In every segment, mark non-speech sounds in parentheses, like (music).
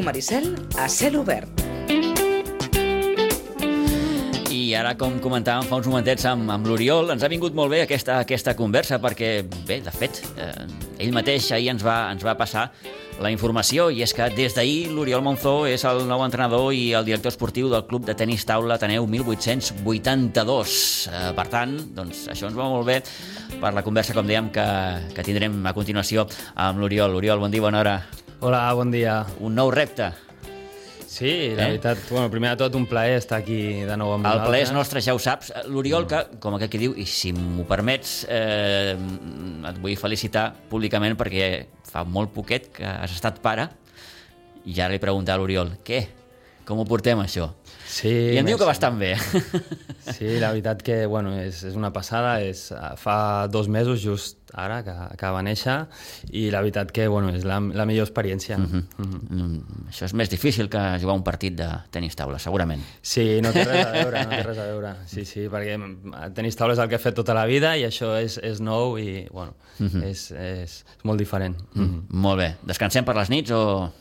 Ràdio Maricel, a cel obert. I ara, com comentàvem fa uns momentets amb, amb l'Oriol, ens ha vingut molt bé aquesta, aquesta conversa perquè, bé, de fet, eh, ell mateix ahir ens va, ens va passar la informació i és que des d'ahir l'Oriol Monzó és el nou entrenador i el director esportiu del club de tenis taula Ateneu 1882. Eh, per tant, doncs, això ens va molt bé per la conversa, com dèiem, que, que tindrem a continuació amb l'Oriol. Oriol, bon dia, bona hora. Hola, bon dia. Un nou repte. Sí, la Eh? veritat, bueno, primer de tot un plaer estar aquí de nou amb El ple és nostre, ja ho saps. L'Oriol, que, com aquell que diu, i si m'ho permets, eh, et vull felicitar públicament perquè fa molt poquet que has estat pare i ara li preguntava a l'Oriol, què? Com ho portem, això? Sí, I em diu que bastant bé. Sí, la veritat que bueno, és, és una passada. És, eh, fa dos mesos, just ara, que, que va néixer, i la veritat que bueno, és la, la millor experiència. Mm -hmm. Mm, això és més difícil que jugar un partit de tenis taula, segurament. Sí, no té res a veure, no té res a veure. Sí, sí, perquè el tenis taula és el que he fet tota la vida i això és, és nou i, bueno, mm -hmm. és, és, és molt diferent. Mm -hmm. Molt bé. Descansem per les nits o...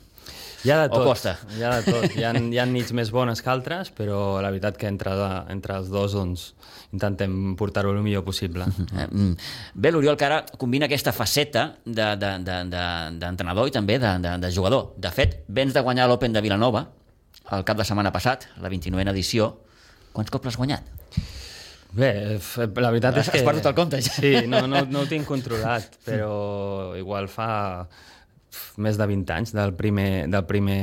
Hi ha de O tot. costa. Hi ha de tot. Hi ha, hi ha nits més bones que altres, però la veritat que entre, entre els dos doncs, intentem portar-ho el millor possible. (laughs) Eh, mm. Bé, l'Oriol, que ara combina aquesta faceta d'entrenador de, de, de, d'entrenador i també de, de, de jugador. De fet, vens de guanyar l'Open de Vilanova el cap de setmana passat, la 29a edició. Quants cops l'has guanyat? Bé, la veritat Has- és que... has perdut el compte, ja. Sí, no, no, no ho tinc controlat, però igual fa més de 20 anys del primer, del primer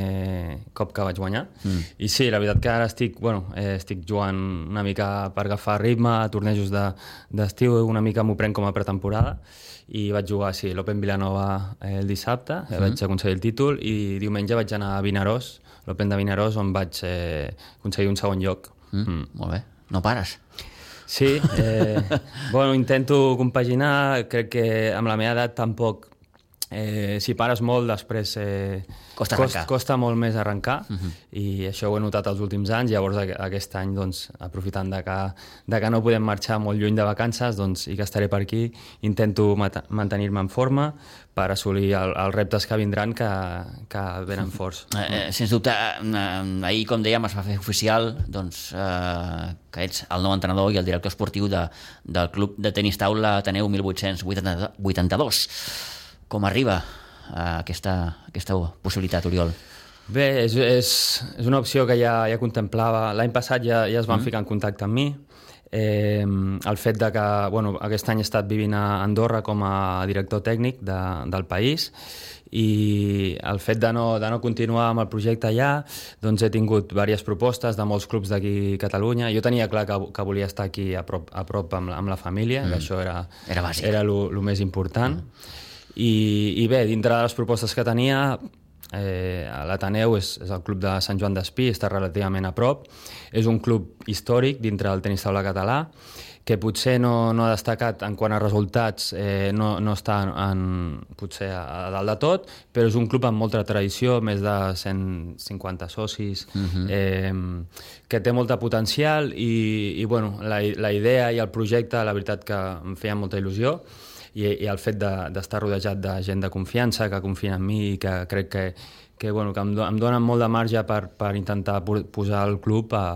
cop que vaig guanyar. Mm. I sí, la veritat que ara estic, bueno, eh, estic jugant una mica per agafar ritme a tornejos de- d'estiu, una mica m'ho prenc com a pretemporada i vaig jugar, sí, l'Open Vilanova eh, el dissabte, mm. vaig aconseguir el títol i diumenge vaig anar a Vinaròs, l'Open de Vinaròs, on vaig eh, aconseguir un segon lloc. Mm. Mm. Molt bé. No pares. Sí, eh, (laughs) bueno, intento compaginar, crec que amb la meva edat tampoc, eh, si pares molt després eh, Costa cost, arrencar. costa molt més arrencar uh -huh. i això ho he notat els últims anys, llavors aqu- aquest any doncs, aprofitant de que, de que no podem marxar molt lluny de vacances doncs, i que estaré per aquí, intento mantenir-me en forma per assolir el, els reptes que vindran que, que venen (laughs) forts. Eh, eh, sens dubte, eh, ahir, com dèiem, es va fer oficial doncs, eh, que ets el nou entrenador i el director esportiu de, del club de tenis taula Ateneu 1882. Com arriba a aquesta, aquesta possibilitat, Oriol? Bé, és, és, és una opció que ja, ja contemplava. L'any passat ja, ja es van mm. ficar en contacte amb mi. Eh, el fet de que bueno, aquest any he estat vivint a Andorra com a director tècnic de, del país i el fet de no, de no continuar amb el projecte allà, doncs he tingut diverses propostes de molts clubs d'aquí a Catalunya. Jo tenia clar que, que volia estar aquí a prop, a prop amb, la, amb la família, mm. que això era, Era bàsic. era el més important. Mm. I, I bé, dintre de les propostes que tenia, eh, l'Ateneu és, és el club de Sant Joan d'Espí, està relativament a prop. És un club històric dintre del tenis taula català, que potser no, no ha destacat en quant a resultats, eh, no, no està en, potser a, a dalt de tot, però és un club amb molta tradició, més de 150 socis, uh -huh. eh, que té molta potencial i, i bueno, la, la idea i el projecte, la veritat que em feia molta il·lusió i, i el fet d'estar de, rodejat de gent de confiança que confia en mi i que crec que, que, bueno, que em, do, em donen molt de marge per, per intentar po- posar el club a,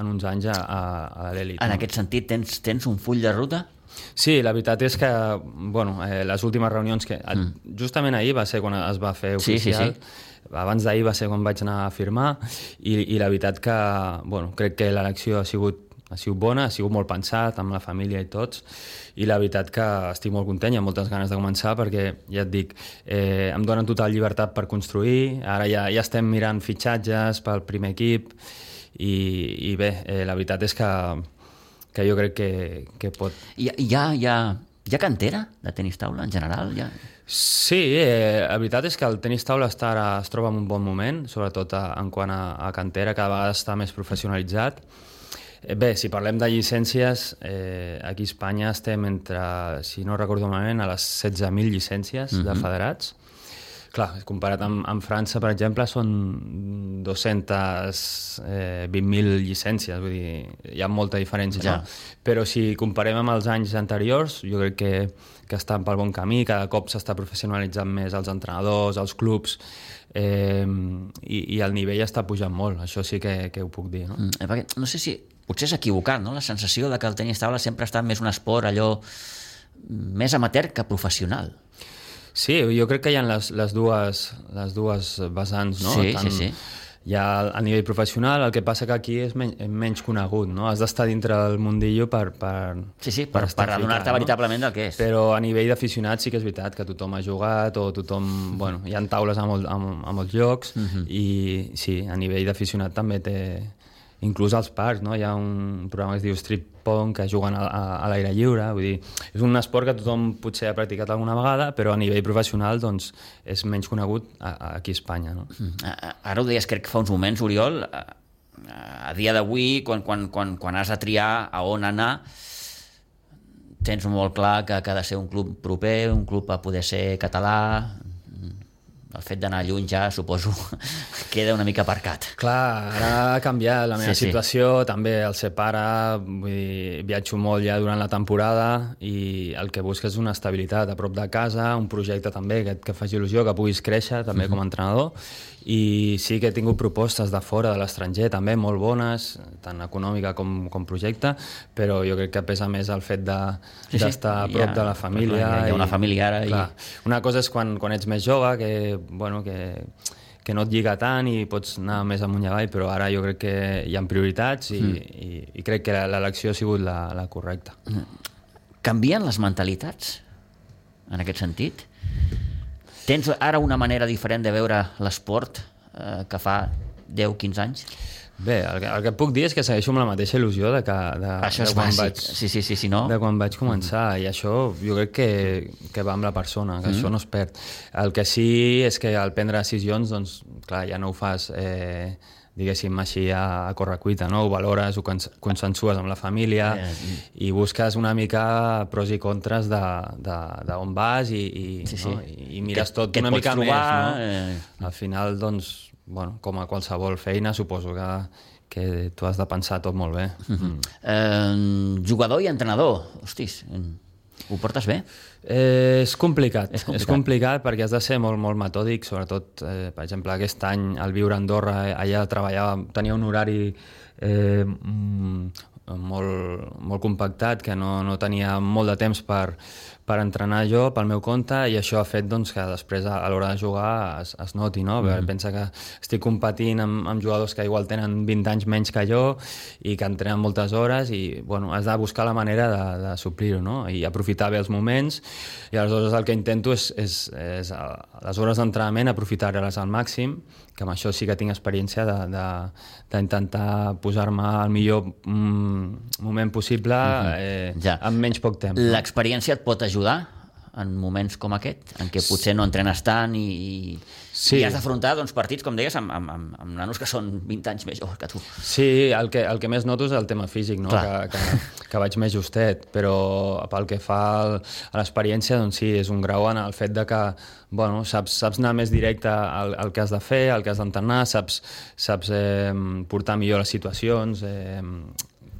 en uns anys a, a, a l'elit. En no? aquest sentit, tens, tens un full de ruta? Sí, la veritat és que bueno, eh, les últimes reunions que... Mm. Justament ahir va ser quan es va fer Sí, sí, oficial. sí. Abans d'ahir va ser quan vaig anar a firmar i, i la veritat que bueno, crec que l'elecció ha sigut ha sigut bona, ha sigut molt pensat amb la família i tots i la veritat que estic molt content, hi ha moltes ganes de començar perquè, ja et dic, eh, em donen total llibertat per construir, ara ja, ja estem mirant fitxatges pel primer equip i, i bé, eh, la veritat és que, que jo crec que, que pot, Hi, ha- hi, ha, hi, ha, hi ha cantera de tenis taula, en general? Hi ha... Sí, eh, la veritat és que el tenis taula està ara, es troba en un bon moment, sobretot a, en quant a, a cantera, cada vegada està més professionalitzat. Eh, bé, si parlem de llicències, eh, aquí a Espanya estem entre, si no recordo malament, a les 16.000 llicències mm -hmm. de federats. Clar, comparat amb, amb França, per exemple, són 220.000 llicències, vull dir, hi ha molta diferència, Ja. no? Però si comparem amb els anys anteriors, jo crec que, que estan pel bon camí, cada cop s'està professionalitzant més els entrenadors, els clubs, eh, i, i el nivell està pujant molt, això sí que, que ho puc dir, no? Mm, eh, perquè no sé si... Potser és equivocat, no? La sensació de que el tenis taula sempre ha estat més un esport allò més amateur que professional. Sí, jo crec que hi ha les, les, dues, les dues vessants, no? Sí, sí, sí. Hi ha a nivell professional, el que passa que aquí és men menys conegut, no? Has d'estar dintre del mundillo per, per, Sí, sí, per, per, estar adonar-te ficat, veritablement del que és. Però a nivell d'aficionat sí que és veritat que tothom ha jugat o tothom... Bueno, hi ha taules a, molt, a, a molts llocs Mhm. i sí, a nivell d'aficionat també té... Inclús als parcs, no? Hi ha un programa que es diu Street Pong que juguen a, a, a l'aire lliure, vull dir, és un esport que tothom potser ha practicat alguna vegada, però a nivell professional doncs, és menys conegut a, a, aquí a Espanya, no? Mm, Ara ho deies, crec que fa uns moments, Oriol, a, a dia d'avui, quan, quan, quan, quan has de triar a on anar, tens molt clar que, que ha de ser un club proper, un club a poder ser català, el fet d'anar lluny ja, suposo, (laughs) queda una mica aparcat. Clar, ara ha canviat la meva Sí, sí. situació, també el ser pare, vull dir, viatjo molt ja durant la temporada i el que busques és una estabilitat a prop de casa, un projecte també que, que faci il·lusió, que puguis créixer també Mhm. com a entrenador i sí que he tingut propostes de fora, de l'estranger també, molt bones, tant econòmica com, com projecte, però jo crec que pesa més el fet de- Sí, sí. d'estar a prop ha- de la família. clar, hi ha una família ara i- Clar, una cosa és quan, quan ets més jove, que, bueno, que, que no et lliga tant i pots anar més amunt i avall, però ara jo crec que hi ha prioritats i, mm. i, i crec que l'elecció ha sigut la, la correcta. Canvien les mentalitats en aquest sentit? Tens ara una manera diferent de veure l'esport eh, que fa 10-15 anys? Bé, el que, el que puc dir és que segueixo amb la mateixa il·lusió de, que, de, Això de quan bàsic. vaig, Sí, sí, sí, sí, no? de quan vaig començar i això jo crec que, que va amb la persona, que això no es perd. El que sí és que al prendre decisions, doncs, clar, ja no ho fas eh, diguéssim així a, a correcuita, no? Ho valores, ho cons- consensues amb la família Eh, i busques una mica pros i contres de, de, de on vas i, i, Sí, sí. No? I, i mires Què- tot què et una mica trobar, més, no? eh? Al final, doncs, bueno, com a qualsevol feina, suposo que, que tu has de pensar tot molt bé. Mm. Eh, jugador i entrenador, hostis, ho portes bé? Eh, és complicat. És complicat. és complicat perquè has de ser molt, molt metòdic, sobretot, eh, per exemple, aquest any al viure a Andorra, eh, allà treballava, tenia un horari eh, mm, molt, molt compactat, que no, no tenia molt de temps per, per entrenar jo pel meu compte i això ha fet doncs, que després a, a l'hora de jugar es, es noti, no? Mm. Pensa que estic competint amb, amb jugadors que igual tenen 20 anys menys que jo i que entrenen moltes hores i bueno, has de buscar la manera de, de suplir-ho no? i aprofitar bé els moments i aleshores el que intento és, és, és a les hores d'entrenament aprofitar-les al màxim que amb això sí que tinc experiència d'intentar posar-me al millor mm, moment possible eh, Ja. amb menys poc temps. L'experiència et pot ajudar en moments com aquest, en què potser no entrenes tant i, i, Sí. i has d'afrontar doncs, partits, com deies, amb, amb, amb, amb nanos que són 20 anys més joves que tu. Sí, el que, el que més noto és el tema físic, no? Clar. que, que, que vaig més justet, però pel que fa al, a l'experiència, doncs sí, és un grau en el fet de que bueno, saps, saps anar més directe al, al que has de fer, al que has d'entrenar, saps, saps eh, portar millor les situacions, eh,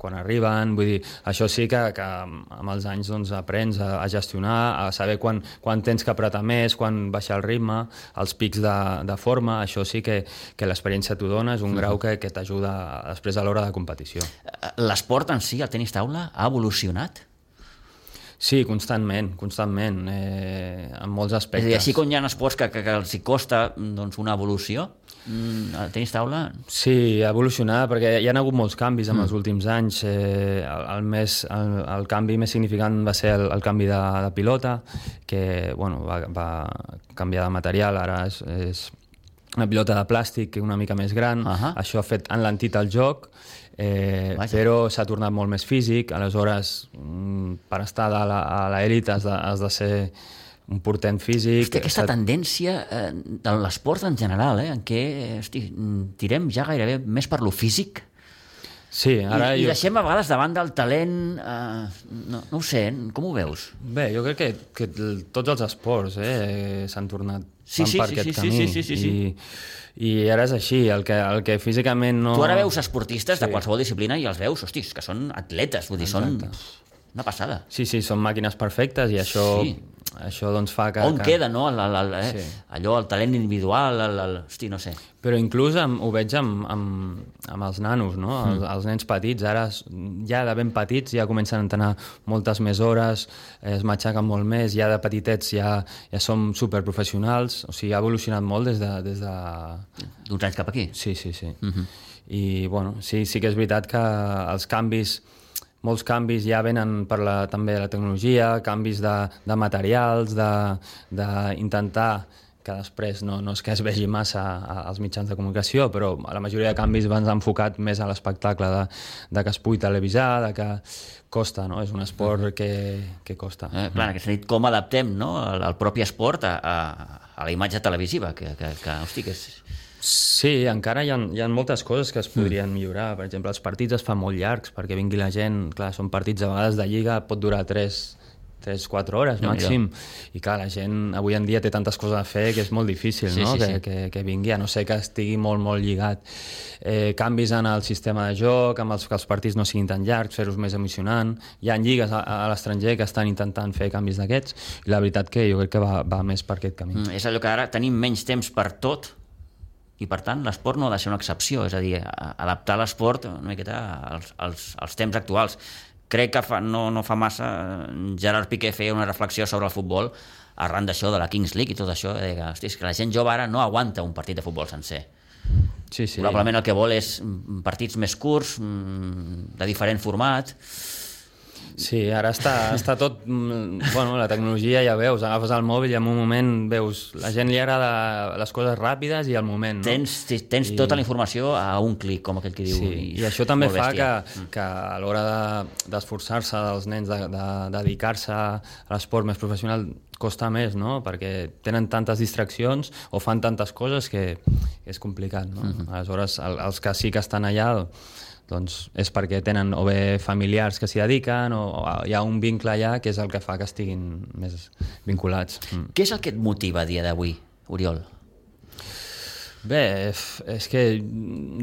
quan arriben, vull dir, això sí que, que amb els anys doncs, aprens a, a gestionar, a saber quan, quan tens que apretar més, quan baixar el ritme, els pics de, de forma, això sí que, que l'experiència t'ho dona, és un grau que, que t'ajuda després a l'hora de competició. L'esport en si, el tenis taula, ha evolucionat? Sí, constantment, constantment, eh, en molts És a aspectes. dir, així com hi ha esports que, que, que els hi costa doncs, una evolució, mm, el tenis taula... Sí, ha evolucionat perquè hi ha hagut molts canvis en els últims anys. Eh, el, el, més, el, el canvi més significant va ser el, el canvi de, de pilota, que bueno, va, va canviar de material, ara és, és una pilota de plàstic una mica més gran. Ahà. Això ha fet enlentit el joc, eh, Vaja. però s'ha tornat molt més físic. Aleshores, mm, per estar a la- a l'elit has, de, has de ser un portent físic. Hosti, aquesta s'ha- tendència eh, de l'esport en general, eh, en què hosti, tirem ja gairebé més per lo físic Sí, ara i, i jo... deixem a vegades davant del talent... Eh, no, no ho sé, com ho veus? Bé, jo crec que, que tots els esports eh, s'han tornat Sí, sí, per sí, aquest sí, sí, camí. sí, sí, sí. I, I ara és així, el que, el que físicament no... Tu ara veus esportistes sí. de Sí. qualsevol disciplina i els veus, hostis, que són atletes, vull dir, són una passada. Sí, sí, són màquines perfectes i això, Sí. Això doncs fa que... On que... queda, no? El, el, el, eh? Sí. Allò, el talent individual, el, el, hosti, no sé. Però inclús amb, ho veig amb, amb, amb els nanos, no? Mm. Els, els nens petits, ara ja de ben petits ja comencen a entrenar moltes més hores, eh, es matxaquen molt més, ja de petitets ja, ja som superprofessionals, o sigui, ha evolucionat molt des de... Des de... D'uns anys cap aquí. Sí, sí, sí. Mm -hmm. I, bueno, sí, sí que és veritat que els canvis molts canvis ja venen per la, també la tecnologia, canvis de, de materials, d'intentar que després no, no és que es vegi massa als mitjans de comunicació, però la majoria de canvis van enfocat més a l'espectacle de, de que es pugui televisar, de que costa, no? És un esport que, que costa. Eh, clar, en aquest sentit, com adaptem no, el, el propi esport a, a, a la imatge televisiva, que, que, que hosti, que és... Sí, encara hi ha, hi ha moltes coses que es podrien millorar. Per exemple, els partits es fan molt llargs perquè vingui la gent. Clar, són partits a vegades de lliga, pot durar 3, 3-4 hores Déu-n'hi-do. màxim. I clar, la gent avui en dia té tantes coses a fer que és molt difícil Sí, no? sí, que, sí. Que, que vingui, a no ser que estigui molt, molt lligat. Eh, canvis en el sistema de joc, amb els, que els partits no siguin tan llargs, fer-los més emocionant. Hi ha lligues a, a l'estranger que estan intentant fer canvis d'aquests i la veritat que jo crec que va, va més per aquest camí. Mm, és allò que ara tenim menys temps per tot i per tant l'esport no ha de ser una excepció, és a dir, adaptar l'esport una miqueta als, als, als temps actuals. Crec que fa, no, no fa massa eh, Gerard Piqué feia una reflexió sobre el futbol arran d'això de la Kings League i tot això, de que, hosti, que la gent jove ara no aguanta un partit de futbol sencer. Sí, sí. Probablement el que vol és mm, partits més curts, mm, de diferent format, Sí, ara està, està tot... mm, Bueno, la tecnologia ja veus, agafes el mòbil i en un moment veus... La gent li agrada les coses ràpides i al moment, no? tens, tens I- tota la informació a un clic, com aquell que diu. Sí, i això també fa bèstia. que, que a l'hora de- d'esforçar-se dels nens de, de, dedicar-se a l'esport més professional costa més, no? Perquè tenen tantes distraccions o fan tantes coses que, és complicat, no? Mhm. Aleshores, el, els que sí que estan allà doncs és perquè tenen o bé familiars que s'hi dediquen o, o hi ha un vincle allà que és el que fa que estiguin més vinculats. Mm. Què és el que et motiva a dia d'avui, Oriol? Bé, és que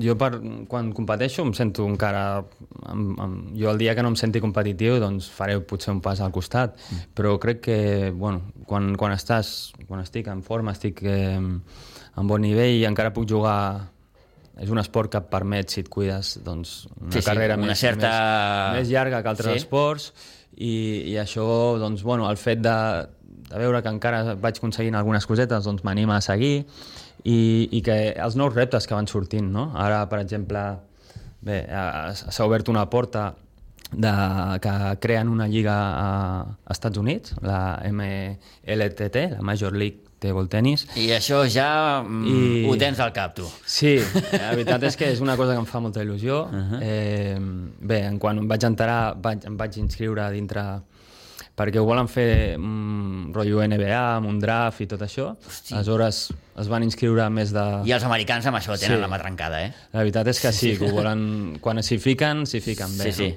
jo per, quan competeixo em sento encara... Amb, amb, jo el dia que no em senti competitiu doncs faré potser un pas al costat, mm. però crec que bueno, quan, quan, estàs, quan estic en forma, estic eh, en bon nivell i encara puc jugar és un esport que et permet, si et cuides, doncs, una Sí, sí, carrera una més, certa- més, més llarga que altres Sí. esports i, i això, doncs, bueno, el fet de, de veure que encara vaig aconseguint algunes cosetes doncs m'anima a seguir i, i que els nous reptes que van sortint, no? Ara, per exemple, bé, s'ha obert una porta de, que creen una lliga a, Estats Units, la MLTT, la Major League Table Tennis, I això ja mm, I- ho tens al cap, tu. Sí, (laughs) la veritat és que és una cosa que em fa molta il·lusió. Uh -huh. eh, bé, en quan em vaig enterar, vaig, em vaig inscriure dintre perquè ho volen fer um, rotllo NBA, amb un draft i tot això. Hosti. Aleshores es van inscriure més de... I els americans amb això tenen Sí. la mà trencada, eh? La veritat és que sí, que ho volen... Quan s'hi fiquen, s'hi fiquen bé. Sí, sí. No?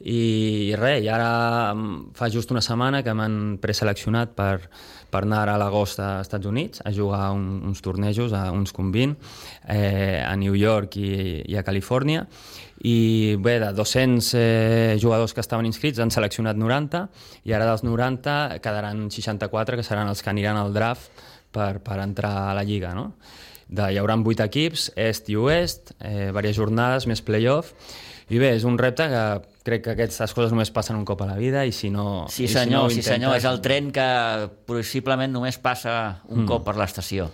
I res, i ara mm, fa just una setmana que m'han preseleccionat per, per anar a l'agost als Estats Units a jugar un, uns tornejos, a uns 20, eh, a New York i, i a Califòrnia. I bé, de 200 eh, jugadors que estaven inscrits han seleccionat 90 i ara dels 90 quedaran 64 que seran els que aniran al draft per, per entrar a la lliga, no? De, hi haurà 8 equips, est i oest, eh, diverses jornades, més play-off, i bé, és un repte que crec que aquestes coses només passen un cop a la vida i si no... Sí i si senyor, no sí senyor, és el tren que possiblement només passa un cop per l'estació.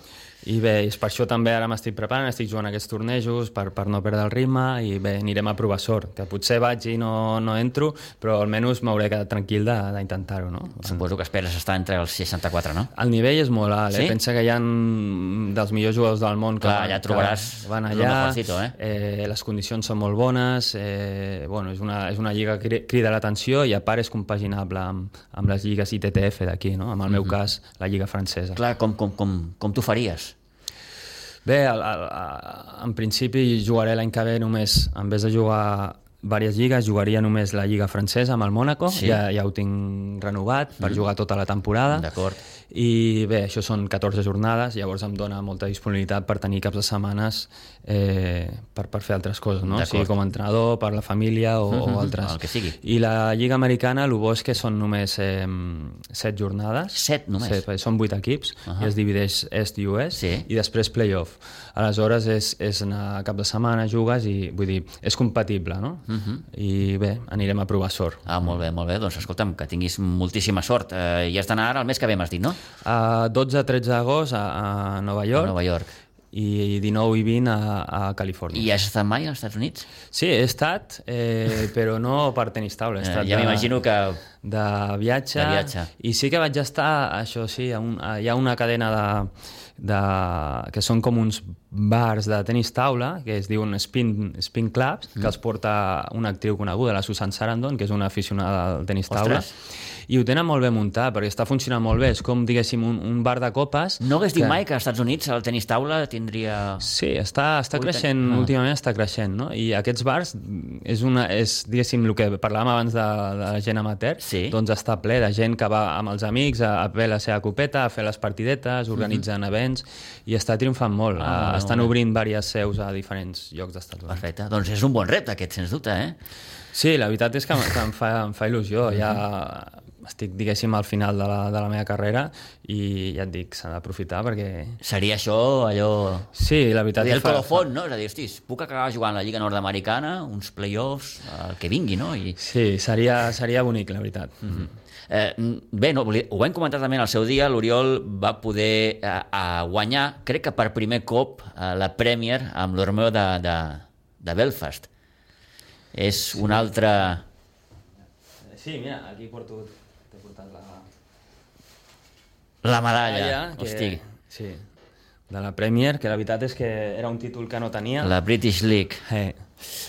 I bé, és per això també ara m'estic preparant, estic jugant aquests tornejos per, per no perdre el ritme i bé, anirem a provar sort, que potser vaig i no, no entro, però almenys m'hauré quedat tranquil d'intentar-ho, no? Suposo que esperes estar entre els 64, no? El nivell és molt alt, eh? Sí? Pensa que hi ha dels millors jugadors del món que, Clar, allà trobaràs que van allà, mejorcito, eh? eh, les condicions són molt bones, eh, bueno, és, una, és una lliga que cri- crida l'atenció i a part és compaginable amb, amb les lligues ITTF d'aquí, no? En el meu Mhm. cas, la lliga francesa. Clar, com, com, com, com t'ho faries? Bé, el, el, en principi jugaré l'any que ve només, en vez de jugar diverses lligues, jugaria només la Lliga Francesa amb el Mónaco, Sí. ja, ja ho tinc renovat per jugar tota la temporada. D'acord. I bé, això són 14 jornades, llavors em dona molta disponibilitat per tenir caps de setmanes eh, per, per fer altres coses, no? O sigui, com a entrenador, per la família o, Mhm, o altres. el que sigui. I la Lliga Americana, el bo és que són només eh, 7 jornades. Set només? Set, perquè són 8 equips, uh -huh. i es divideix est i oest, Sí. i després playoff. Aleshores és, és anar cap de setmana, jugues i, vull dir, és compatible, no? Uh Mhm. -huh. I bé, anirem a provar sort. Ah, molt bé, molt bé. Doncs escolta'm, que tinguis moltíssima sort. Eh, I has d'anar ara el mes que ve, m'has dit, no? A 12-13 d'agost a, a Nova York, A Nova York. i 19 i 20 a, a Califòrnia. I has estat mai als Estats Units? Sí, he estat, eh, però no per tenis taula. He Eh, estat ja de- m'imagino que... de viatge, De viatge. i sí que vaig estar, això sí, a un, a, hi ha una cadena de, de, que són com uns bars de tenis taula, que es diuen Spin, Spin Clubs, Mm. que els porta una actriu coneguda, la Susan Sarandon, que és una aficionada al tenis taula, Ostres. i ho tenen molt bé muntat, perquè està funcionant molt bé, és com, diguéssim, un, un bar de copes... No hagués dit mai que als Estats Units el tenis taula tindria... Sí, està, està creixent, ah. últimament està creixent, no? I aquests bars és, una, és diguéssim, el que parlàvem abans de, de la gent amateur, Sí. doncs està ple de gent que va amb els amics a, a fer la seva copeta, a fer les partidetes, organitzen events, i està triomfant molt. Ah, Ah, Estan obrint diverses seus a diferents llocs d'Estats Units. Perfecte. Doncs és un bon repte, aquest, sens dubte, eh? Sí, la veritat és que, que em, fa, em fa il·lusió. Ja estic, diguéssim, al final de la, de la meva carrera i ja et dic, s'ha d'aprofitar perquè... Seria això allò... Sí, la veritat... El que fa- colofon, no? És a dir, hostis, puc acabar jugant a la Lliga Nord-Americana, uns play-offs, el que vingui, no? I, Sí, seria, seria bonic, la veritat. Mm -hmm. Eh, bé, no, ho vam comentar també en el seu dia, l'Oriol va poder eh, a guanyar, crec que per primer cop, eh, la Premier amb l'Ormeo de, de, de Belfast. És un altre... Sí, mira, aquí porto... Portat la... La medalla, que, hosti, Sí, de la Premier, que la veritat és que era un títol que no tenia. la British League. Eh,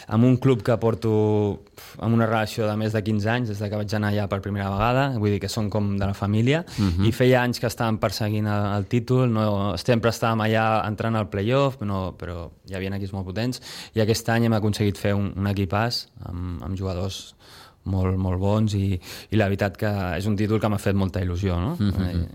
amb un club que porto amb una relació de més de 15 anys, des de que vaig anar allà per primera vegada, vull dir que són com de la família, i feia anys que estàvem perseguint el, el títol, no, sempre estàvem allà entrant al playoff, no, però hi havia equips molt potents, i aquest any hem aconseguit fer un, un equipàs amb, amb jugadors molt, molt bons i, i la veritat que és un títol que m'ha fet molta il·lusió no?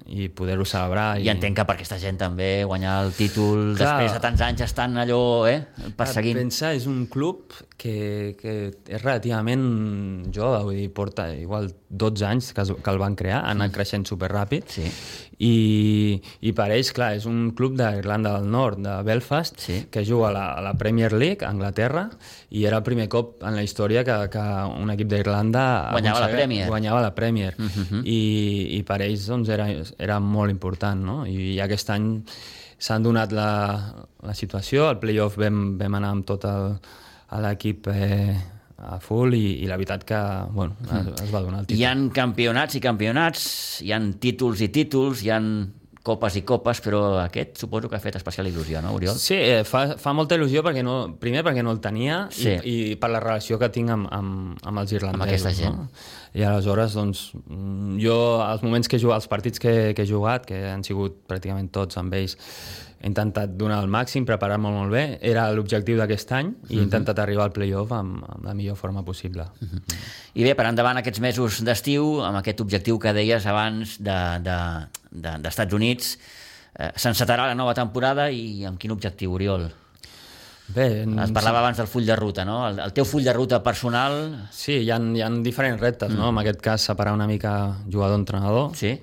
I, i poder-ho celebrar I entenc que per aquesta gent també guanyar el títol Clar. després de tants anys estan allò, eh, perseguint. Pensa, és un club que, que és relativament jove, vull dir, porta igual 12 anys que, que el van crear, ha anat creixent superràpid, Sí. I, i per ells, clar, és un club d'Irlanda del Nord, de Belfast, Sí. que juga a la, a la Premier League, a Anglaterra, i era el primer cop en la història que, que un equip d'Irlanda Guanyava la Premier. guanyava la Premier, Mhm. uh -huh. I, i per ells doncs, era, era molt important, no? I aquest any s'han donat la, la situació, al playoff vam, vam anar amb tot el, l'equip eh, a full i, i la veritat que bueno, es, es va donar el títol. Hi han campionats i campionats, hi han títols i títols, hi han copes i copes, però aquest suposo que ha fet especial il·lusió, no, Oriol? Sí, eh, fa, fa molta il·lusió perquè no, primer perquè no el tenia Sí. i, i per la relació que tinc amb, amb, amb els irlandesos. Amb aquesta gent. No? I aleshores, doncs, jo, els moments que he jugat, els partits que, que he jugat, que han sigut pràcticament tots amb ells, he intentat donar el màxim, preparar-me molt bé. Era l'objectiu d'aquest any i he intentat arribar al playoff amb, amb la millor forma possible. I bé, per endavant aquests mesos d'estiu, amb aquest objectiu que deies abans d'Estats de, de, d'Estats Units, eh, s'encetarà la nova temporada i amb quin objectiu, Oriol? Bé, Es parlava abans del full de ruta, no? El, el teu full de ruta personal... Sí, hi ha, hi ha diferents reptes, no? En aquest cas, separar una mica jugador-entrenador. Sí?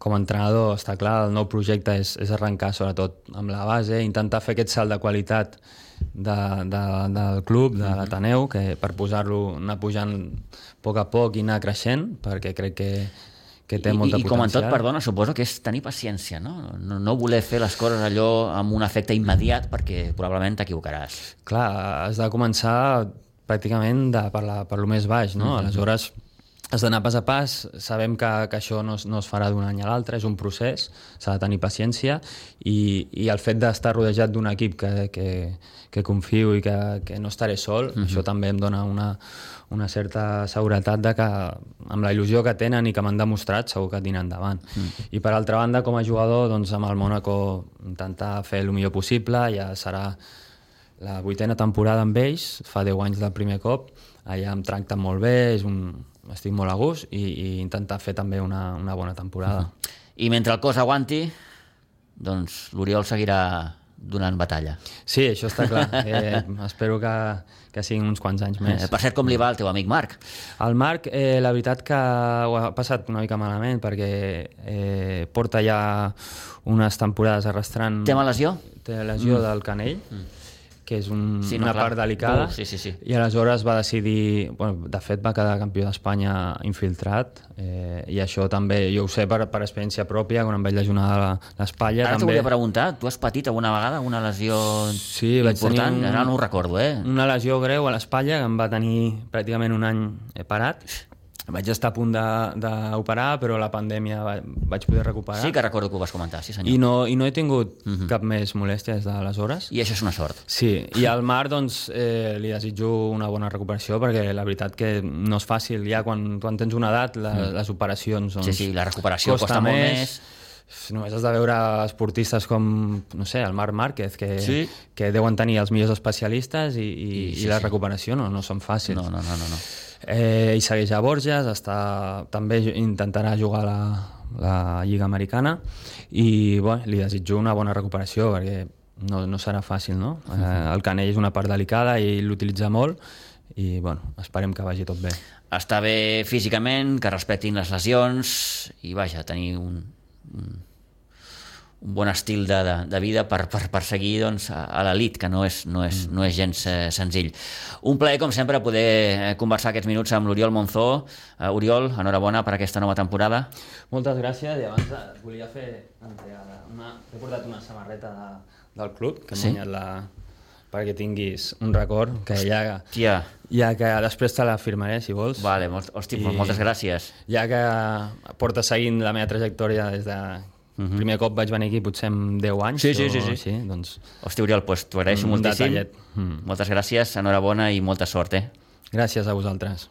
Com a entrenador, està clar, el nou projecte és, és arrencar sobretot amb la base, intentar fer aquest salt de qualitat de, de, del club, de l'Ateneu, que per posar-lo, anar pujant a poc a poc i anar creixent, perquè crec que, que té I, molta I com en tot, perdona, suposo que és tenir paciència, no? no? No voler fer les coses allò amb un efecte immediat perquè probablement t'equivocaràs. Clar, has de començar pràcticament de, per, la, per lo més baix, no? Aleshores, has d'anar pas a pas, sabem que, que això no es, no es farà d'un any a l'altre, és un procés, s'ha de tenir paciència i, i el fet d'estar rodejat d'un equip que, que, que confio i que, que no estaré sol, això també em dona una, una certa seguretat de que amb la il·lusió que tenen i que m'han demostrat segur que tenen endavant. I per altra banda, com a jugador, doncs amb el Mónaco intentar fer el millor possible, ja serà la vuitena temporada amb ells, fa 10 anys del primer cop, allà em tracten molt bé, és un, estic molt a gust i, i intentar fer també una, una bona temporada. I mentre el cos aguanti, doncs l'Oriol seguirà donant batalla. Sí, això està clar. (laughs) Eh, espero que, que siguin uns quants anys més. Eh, per cert, com li va al teu amic Marc? El Marc, eh, la veritat que ho ha passat una mica malament perquè eh, porta ja unes temporades arrastrant... Té una lesió? Té lesió mm. del canell. Mm que és un, Sí, no, una clar. part delicada. Sí, sí, sí. I aleshores va decidir... Bueno, de fet, va quedar campió d'Espanya infiltrat. Eh, I això també, jo ho sé per, per experiència pròpia, quan em vaig lesionar la- l'espatlla. Ara t'ho també... volia preguntar, tu has patit alguna vegada una lesió Sí, vaig tenir important? un- Ara no ho recordo, eh? Una lesió greu a l'espatlla que em va tenir pràcticament un any eh, parat. Vaig estar a punt de- d'operar, però la pandèmia va, vaig poder recuperar. Sí que recordo que ho vas comentar, sí senyor. I no, I no he tingut uh -huh. cap més molèstia des d'aleshores. I això és una sort. Sí, i al Marc doncs, eh, li desitjo una bona recuperació perquè la veritat que no és fàcil. Ja quan, quan tens una edat, la, mm. les operacions... Doncs, Sí, sí, la recuperació costa molt més. Només has de veure esportistes com, no sé, el Marc Márquez, que, Sí. que deuen tenir els millors especialistes i, i, I sí, i la sí. recuperació no, no són fàcils. No, no, no, no. no. Eh, I segueix a Borges, està, també intentarà jugar a la, la Lliga Americana i bueno, li desitjo una bona recuperació perquè no, no serà fàcil, no? Eh, el canell és una part delicada i l'utilitza molt i bueno, esperem que vagi tot bé. Està bé físicament, que respectin les lesions i, vaja, tenir un, un, un bon estil de, de, de vida per, per, per seguir doncs, a, a l'elit, que no és, no, és, no és gens eh, senzill. Un plaer, com sempre, poder eh, conversar aquests minuts amb l'Oriol Monzó. Uh, Oriol, enhorabona per aquesta nova temporada. Moltes gràcies i abans et volia fer una... T'he portat una samarreta de, del club que hem Sí? guanyat la perquè tinguis un record que ja, Tia, ja que després te la firmaré si vols vale, molt, hosti, I- moltes gràcies. ja que porta seguint la meva trajectòria des de uh -huh. primer cop vaig venir aquí potser amb 10 anys Mhm. Sí, sí, o sí, sí. així, doncs Hosti, Oriol, pues, t'ho agraeixo moltíssim. detallet. Mm. Moltes gràcies, enhorabona i molta sort, eh? gràcies a vosaltres